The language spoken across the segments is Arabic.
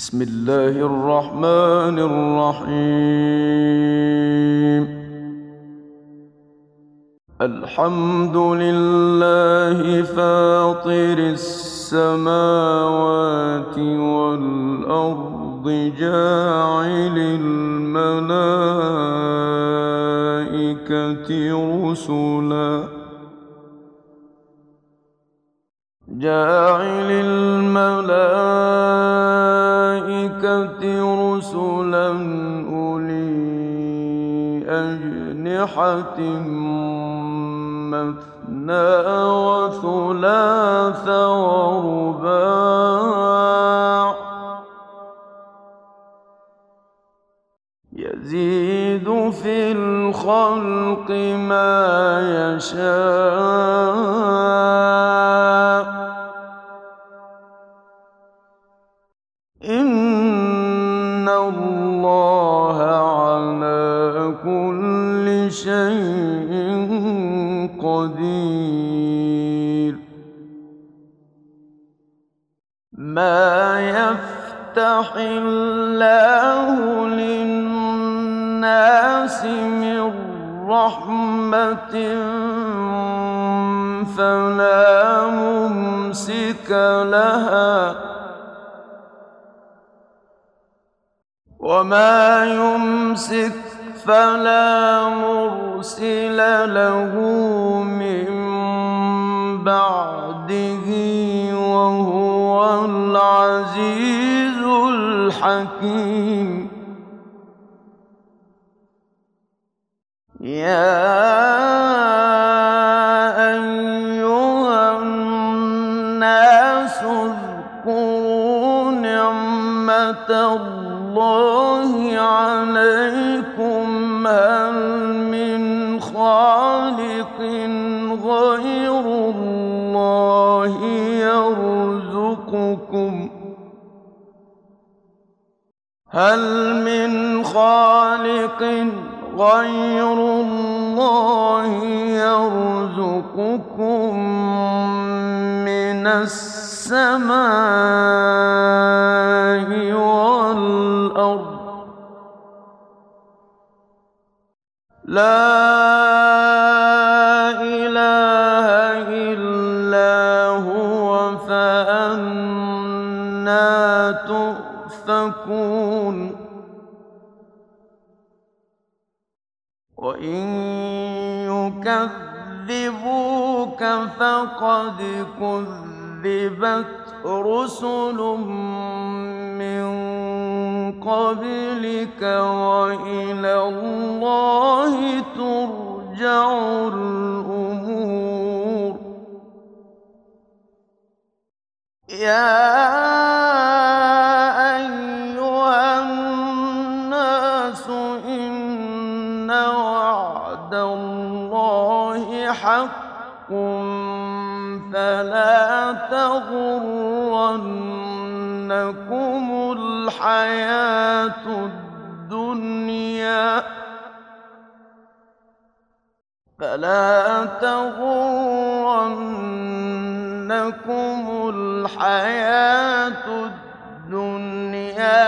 بسم الله الرحمن الرحيم. الحمد لله فاطر السماوات والأرض جاعل الملائكة رسلا. جاعل الملائكة رسلا أولي أجنحة مثنى وثلاث ورباع يزيد في الخلق ما يشاء الله على كل شيء قدير. ما يفتح الله للناس من رحمة فلا ممسك لها وما يمسك فلا مرسل له من بعده وهو العزيز الحكيم يا أيها الناس اذكروا نعمة الله هل من خالق غير الله يرزقكم من السماء والأرض؟ لا فقد كذبت رسل من قبلك وإلى الله ترجع الأمور. يا فلا تغرنكم الحياة الدنيا فلا تغرنكم الحياة الدنيا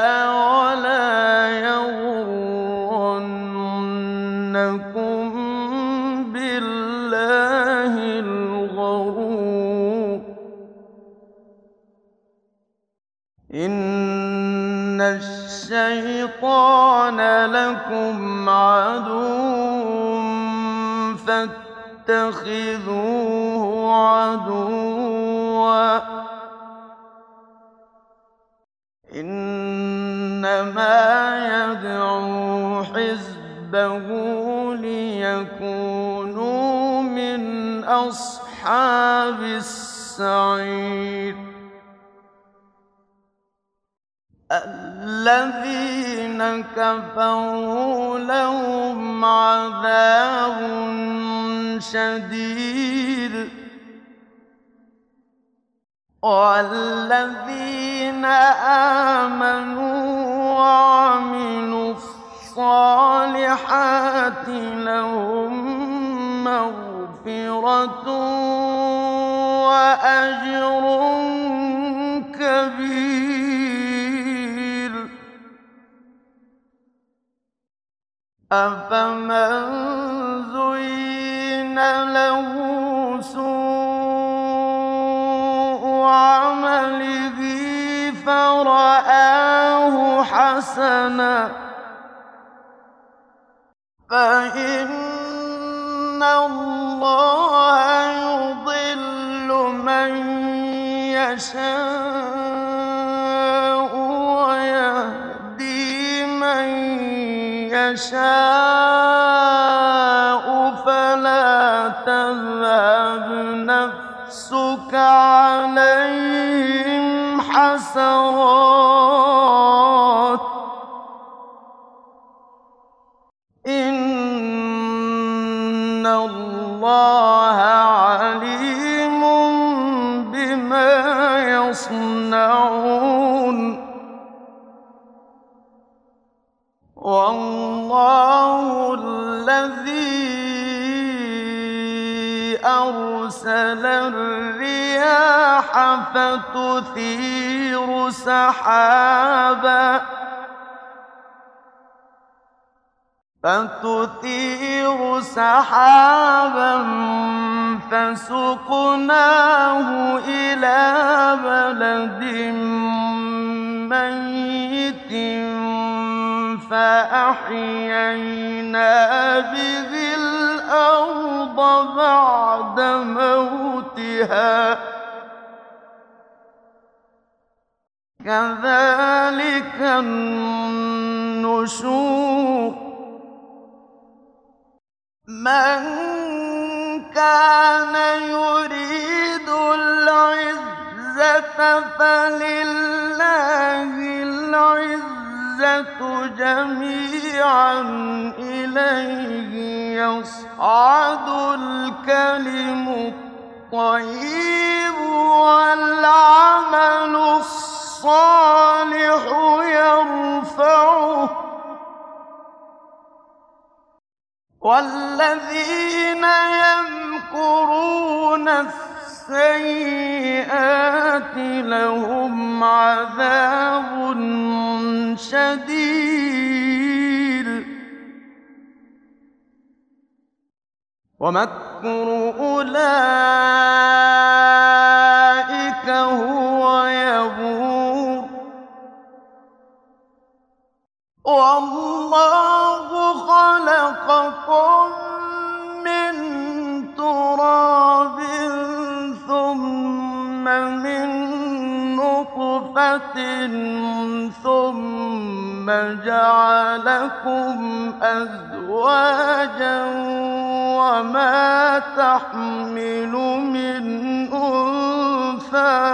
لكم عدو فاتخذوه عدوا. إنما يدعو حزبه ليكونوا من أصحاب السعير. كفروا لهم عذاب شديد والذين آمنوا وعملوا الصالحات لهم مغفرة وأجر كبير أَفَمَن زُيِّنَ لَهُ سُوءُ عَمَلِهِ فَرَآهُ حَسَنًا ۖ فَإِنَّ اللَّهَ يُضِلُّ مَن يَشَاءُ يَشَاءُ ۖ فَلَا تَذْهَبْ نَفْسُكَ أَرْسَلَ الرِّيَاحَ فَتُثِيرُ سَحَابًا فَسُقْنَاهُ إِلَىٰ بَلَدٍ مَّيِّتٍ فَأَحْيَيْنَا بِهِ الْأَرْضَ بَعْدَ مَوْتِهَا ۚ. كَذَٰلِكَ النُّشُورُ. مَن كَانَ يُرِيدُ الْعِزَّةَ فَلِلَّهِ الْعِزَّةُ. جَمِيعًا ۚ إِلَيْهِ يَصْعَدُ الْكَلِمُ الطَّيِّبُ وَالْعَمَلُ الصَّالِحُ يَرْفَعُهُ ۚ وَالَّذِينَ يَمْكُرُونَ السَّيِّئَاتِ لَهُمْ عَذَابٌ شَدِيدٌ ۖ. وَمَكْرُ أُولَٰئِكَ هُوَ يَبُورُ ۖ. وَاللَّهُ خَلَقَكُم مِّن تُرَابٍ. ثُمَّ جَعَلَكُمْ أَزْوَاجًا ۚ وَمَا تَحْمِلُ مِنْ أُنثَىٰ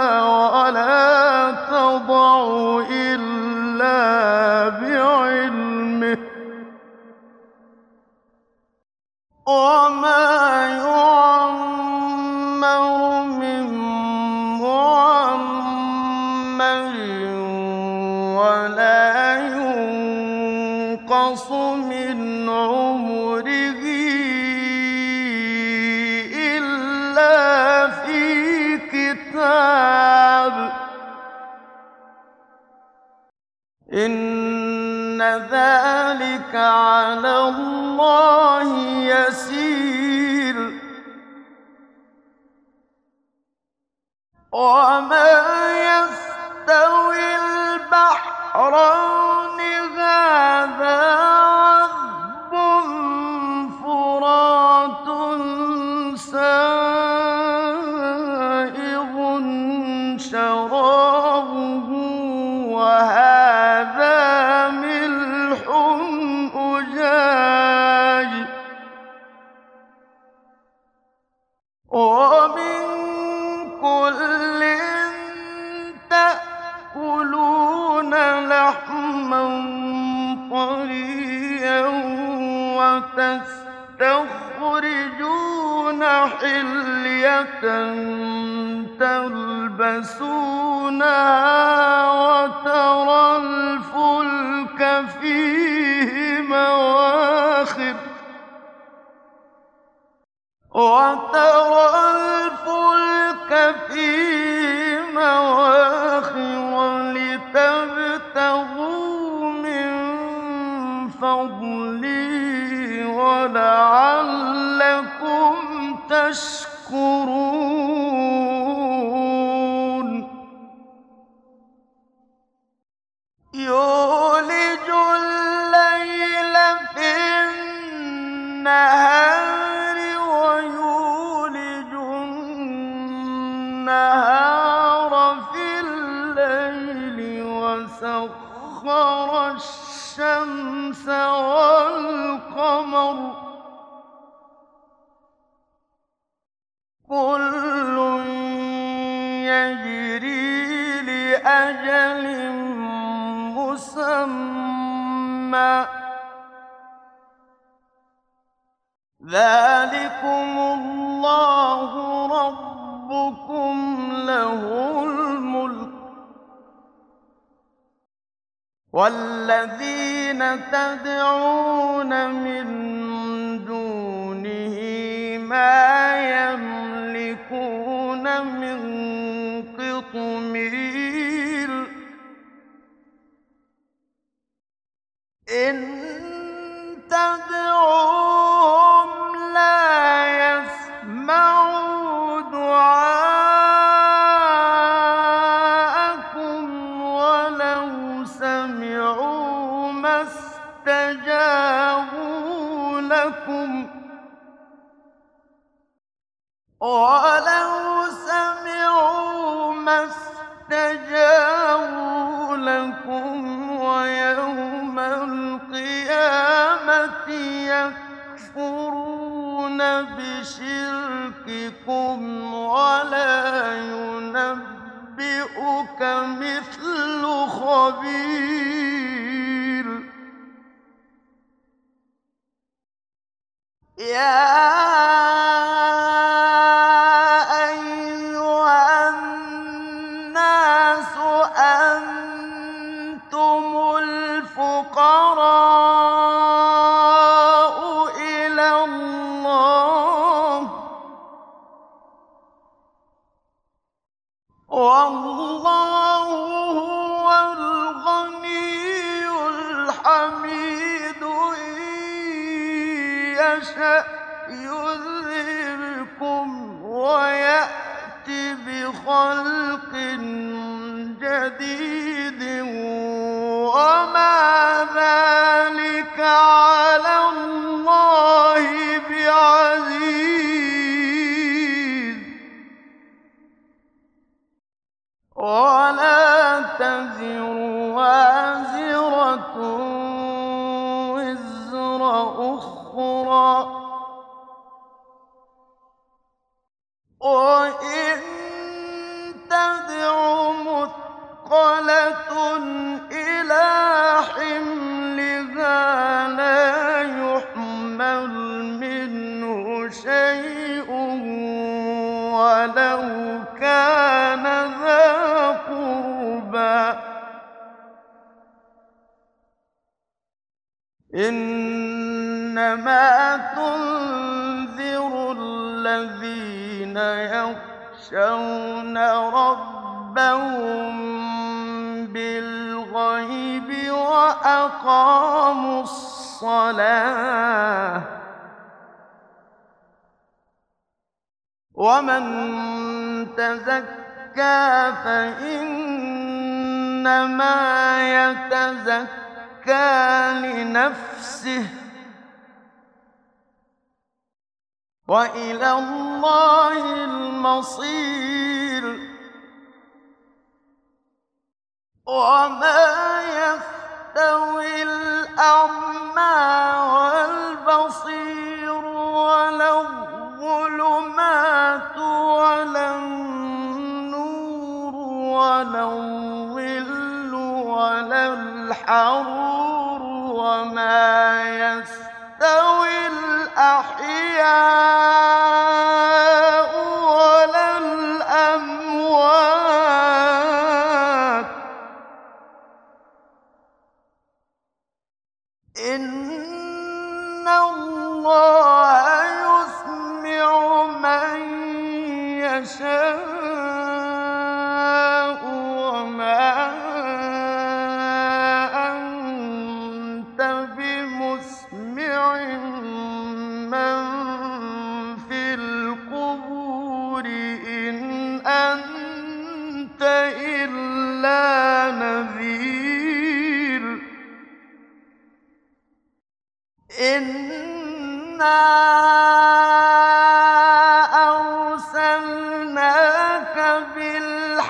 تَلْبَسُونَهَا وَتَرَى الْفُلْكَ فِيهِ إن تدري ينبئكم ولا ينبئك مثل خبير. يا يخشون ربهم بالغيب وأقاموا الصلاة. ومن تزكى فإنما يتزكى لنفسه. وإلى الله المصير. وما يستوي الأعمى والبصير.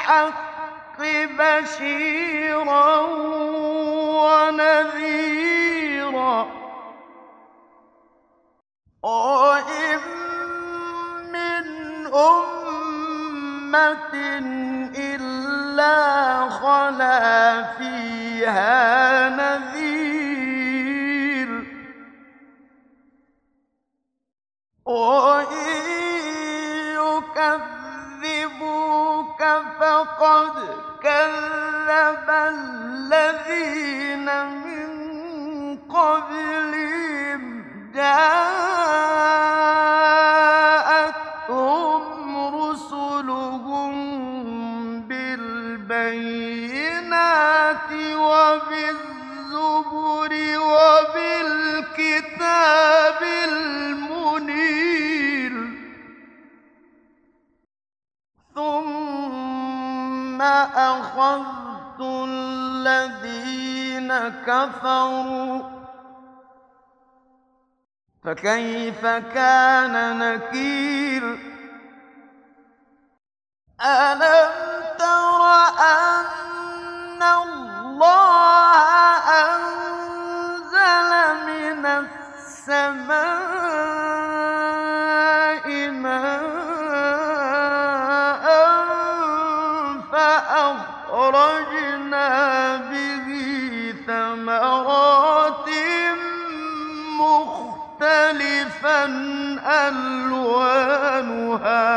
بالحق بشيرا ونذيرا. وإن من أمة إلا خلا فيها ثم أخذت الذين كفروا فكيف كان نكير؟ ألم تر أن الله أنزل من السماء ألوانها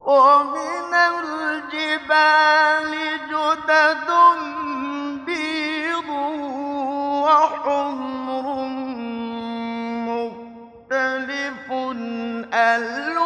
ومن الجبال جدد بيض وحمر مختلف ألوانها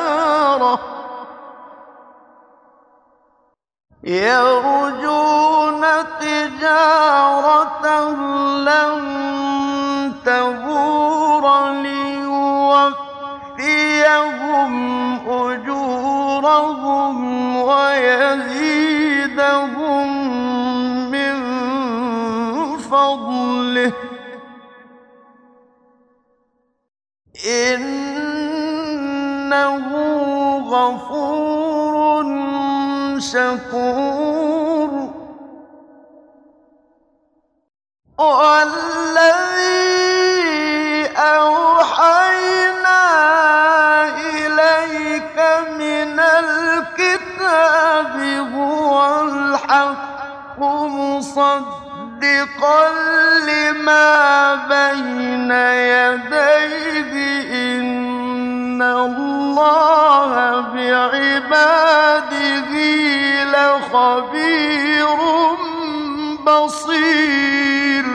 يرجون تجارة لن تبور ليوفيهم أجورهم ويزيدهم من فضله. إنه غفور شكور. والذي أوحينا إليك من الكتاب هو الحق مصدقا لما بين يديه. إن الله بعباده خبير بصير.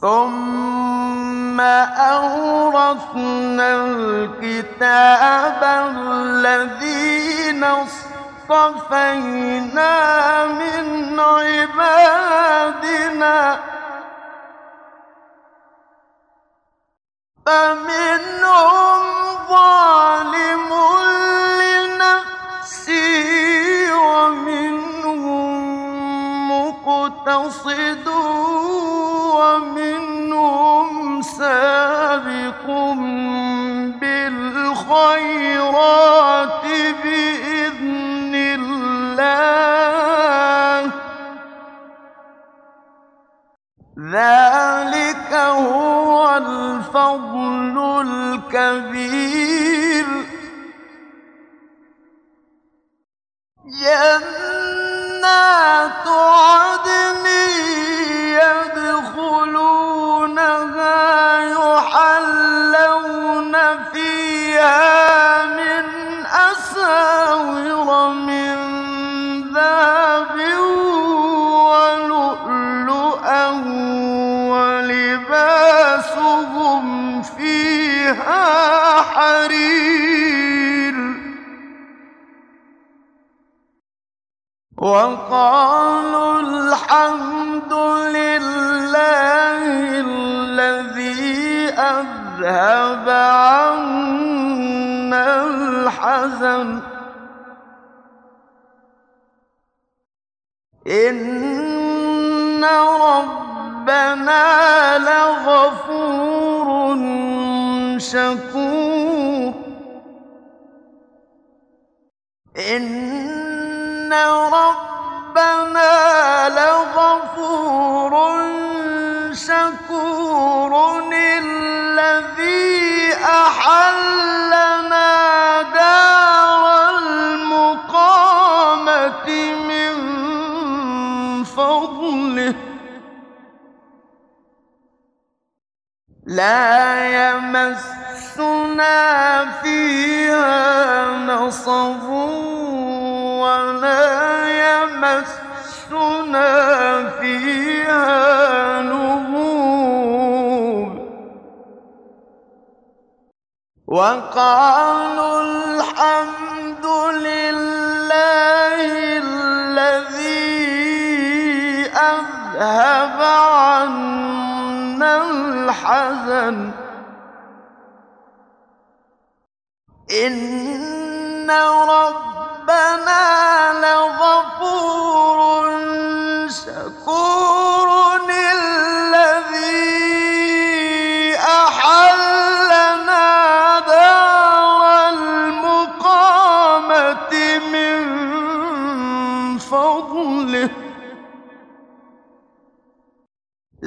ثم أورثنا الكتاب الذين اصطفينا من عبادنا. فمنهم ظالم مقتصد وقالوا الحمد لله الذي أذهب عنا الحزن. إن ربنا لغفور شكور. إن ربنا لغفور شكور دار المقامة من فضله. لا يمسنا فيها نصب. ولا يمسنا فيها لغوب وقالوا الحمد لله الذي أذهب عنا الحزن. إن ربنا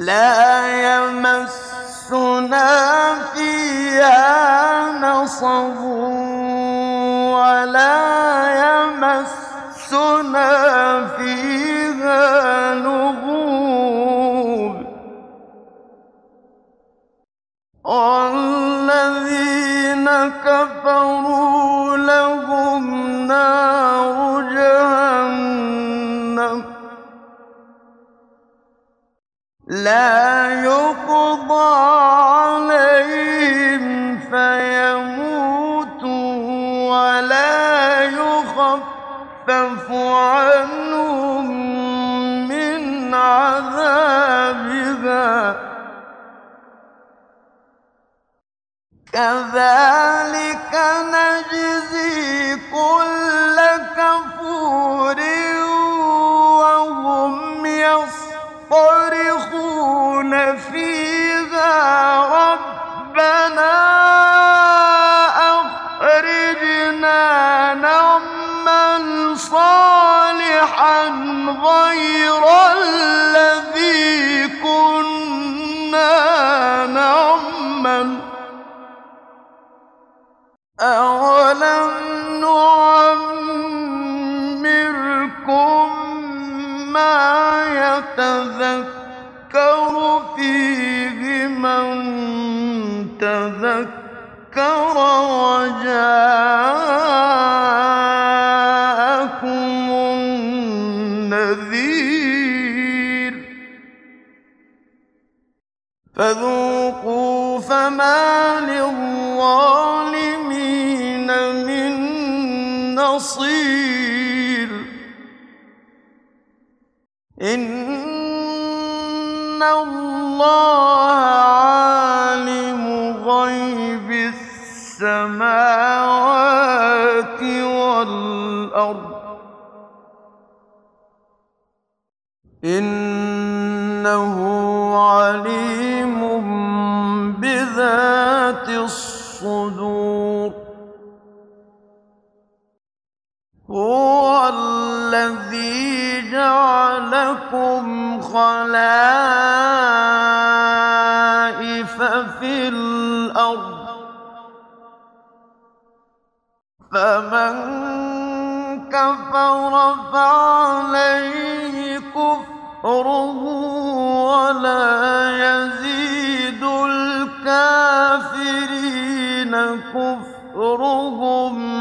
لا يمسنا فيها نصب ولا يمسنا فيها لغوب والذين كفروا لا يقضى عليهم فيموتوا ولا يخفف عنهم من عذابها. كذلك نعمل أولم نعمركم ما يتذكر فيه من تذكر وجاءكم فذوقوا فما للظالمين من نصير. إن الله عالم غيب السماوات والأرض. إنه ذات الصدور هو الذي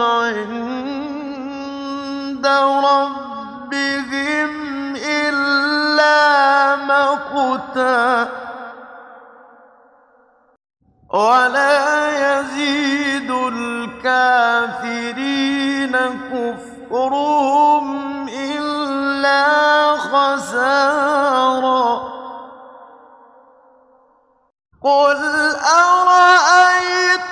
عند ربهم إلا مقتا ولا يزيد الكافرين كفرهم إلا خسارا قل أرأيت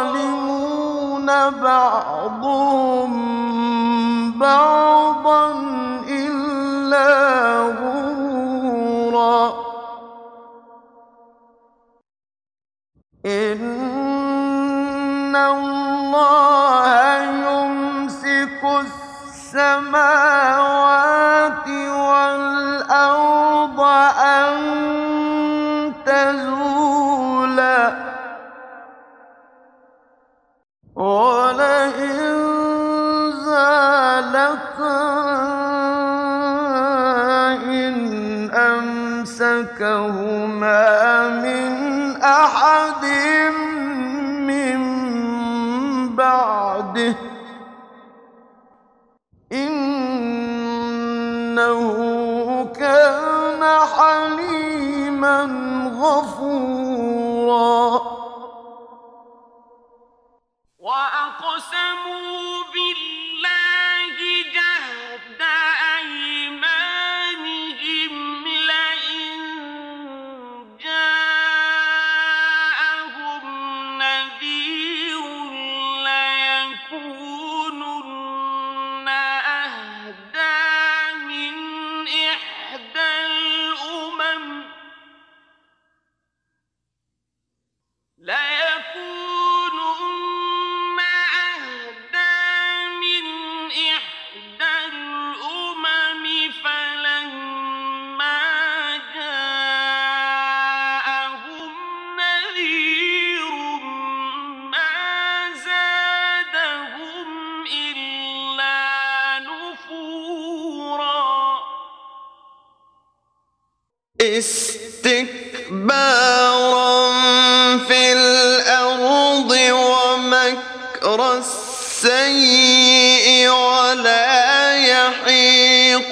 الظالمون بعضهم أقسموا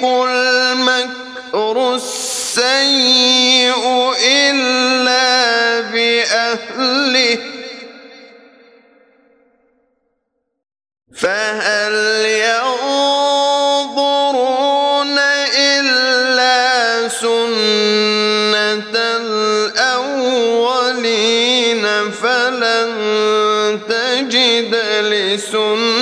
المكر السيء إلا بأهله فهل ينظرون إلا سنة الأولين فلن تجد لسنة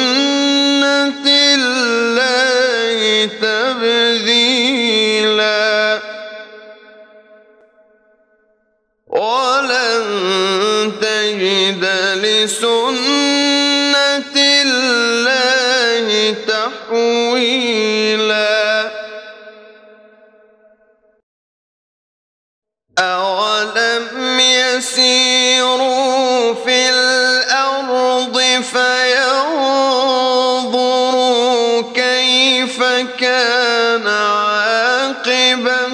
كان عاقبة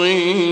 كان بعباده بصيرا